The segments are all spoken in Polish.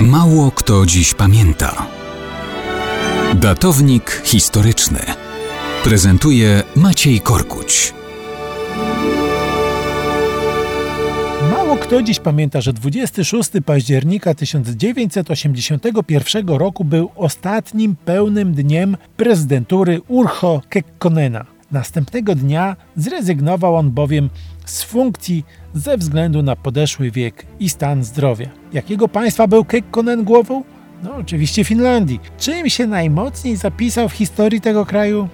Mało kto dziś pamięta. Datownik historyczny prezentuje Maciej Korkuć. Mało kto dziś pamięta, że 26 października 1981 roku był ostatnim pełnym dniem prezydentury Urho Kekkonena. Następnego dnia zrezygnował on bowiem z funkcji ze względu na podeszły wiek i stan zdrowia. Jakiego państwa był Kekkonen głową? No oczywiście Finlandii. Czym się najmocniej zapisał w historii tego kraju?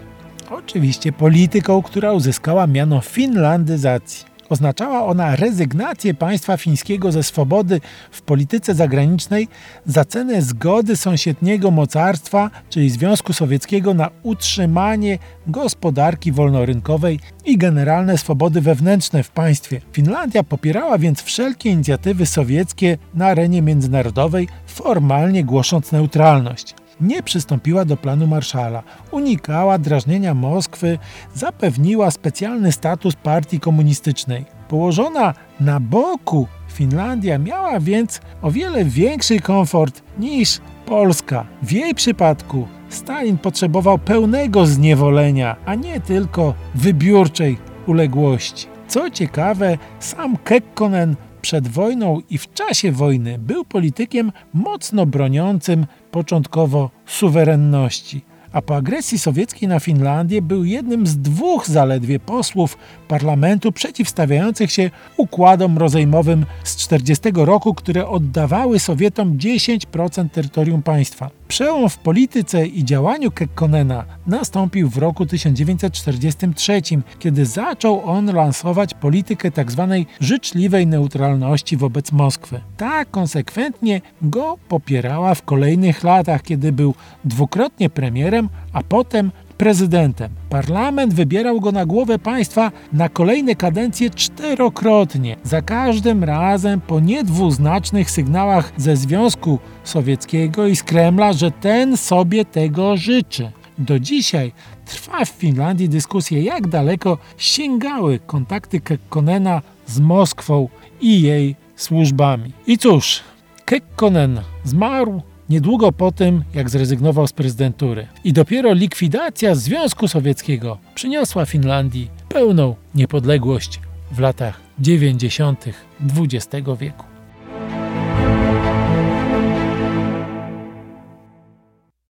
Oczywiście polityką, która uzyskała miano finlandyzacji. Oznaczała ona rezygnację państwa fińskiego ze swobody w polityce zagranicznej za cenę zgody sąsiedniego mocarstwa, czyli Związku Sowieckiego, na utrzymanie gospodarki wolnorynkowej i generalne swobody wewnętrzne w państwie. Finlandia popierała więc wszelkie inicjatywy sowieckie na arenie międzynarodowej, formalnie głosząc neutralność nie przystąpiła do planu Marszala, unikała drażnienia Moskwy, zapewniła specjalny status partii komunistycznej. Położona na boku Finlandia miała więc o wiele większy komfort niż Polska. W jej przypadku Stalin potrzebował pełnego zniewolenia, a nie tylko wybiórczej uległości. Co ciekawe, sam Kekkonen przed wojną i w czasie wojny był politykiem mocno broniącym początkowo suwerenności, a po agresji sowieckiej na Finlandię był jednym z dwóch zaledwie posłów parlamentu przeciwstawiających się układom rozejmowym z 1940 roku, które oddawały Sowietom 10% terytorium państwa. Przełom w polityce i działaniu Kekkonena nastąpił w roku 1943, kiedy zaczął on lansować politykę tzw. Tak życzliwej neutralności wobec Moskwy. Ta konsekwentnie go popierała w kolejnych latach, kiedy był dwukrotnie premierem, a potem prezydentem. Parlament wybierał go na głowę państwa na kolejne kadencje czterokrotnie. Za każdym razem po niedwuznacznych sygnałach ze Związku Sowieckiego i z Kremla, że ten sobie tego życzy. Do dzisiaj trwa w Finlandii dyskusja, jak daleko sięgały kontakty Kekkonena z Moskwą i jej służbami. I cóż, Kekkonen zmarł niedługo po tym, jak zrezygnował z prezydentury. I dopiero likwidacja Związku Sowieckiego przyniosła Finlandii pełną niepodległość w latach 90. XX wieku.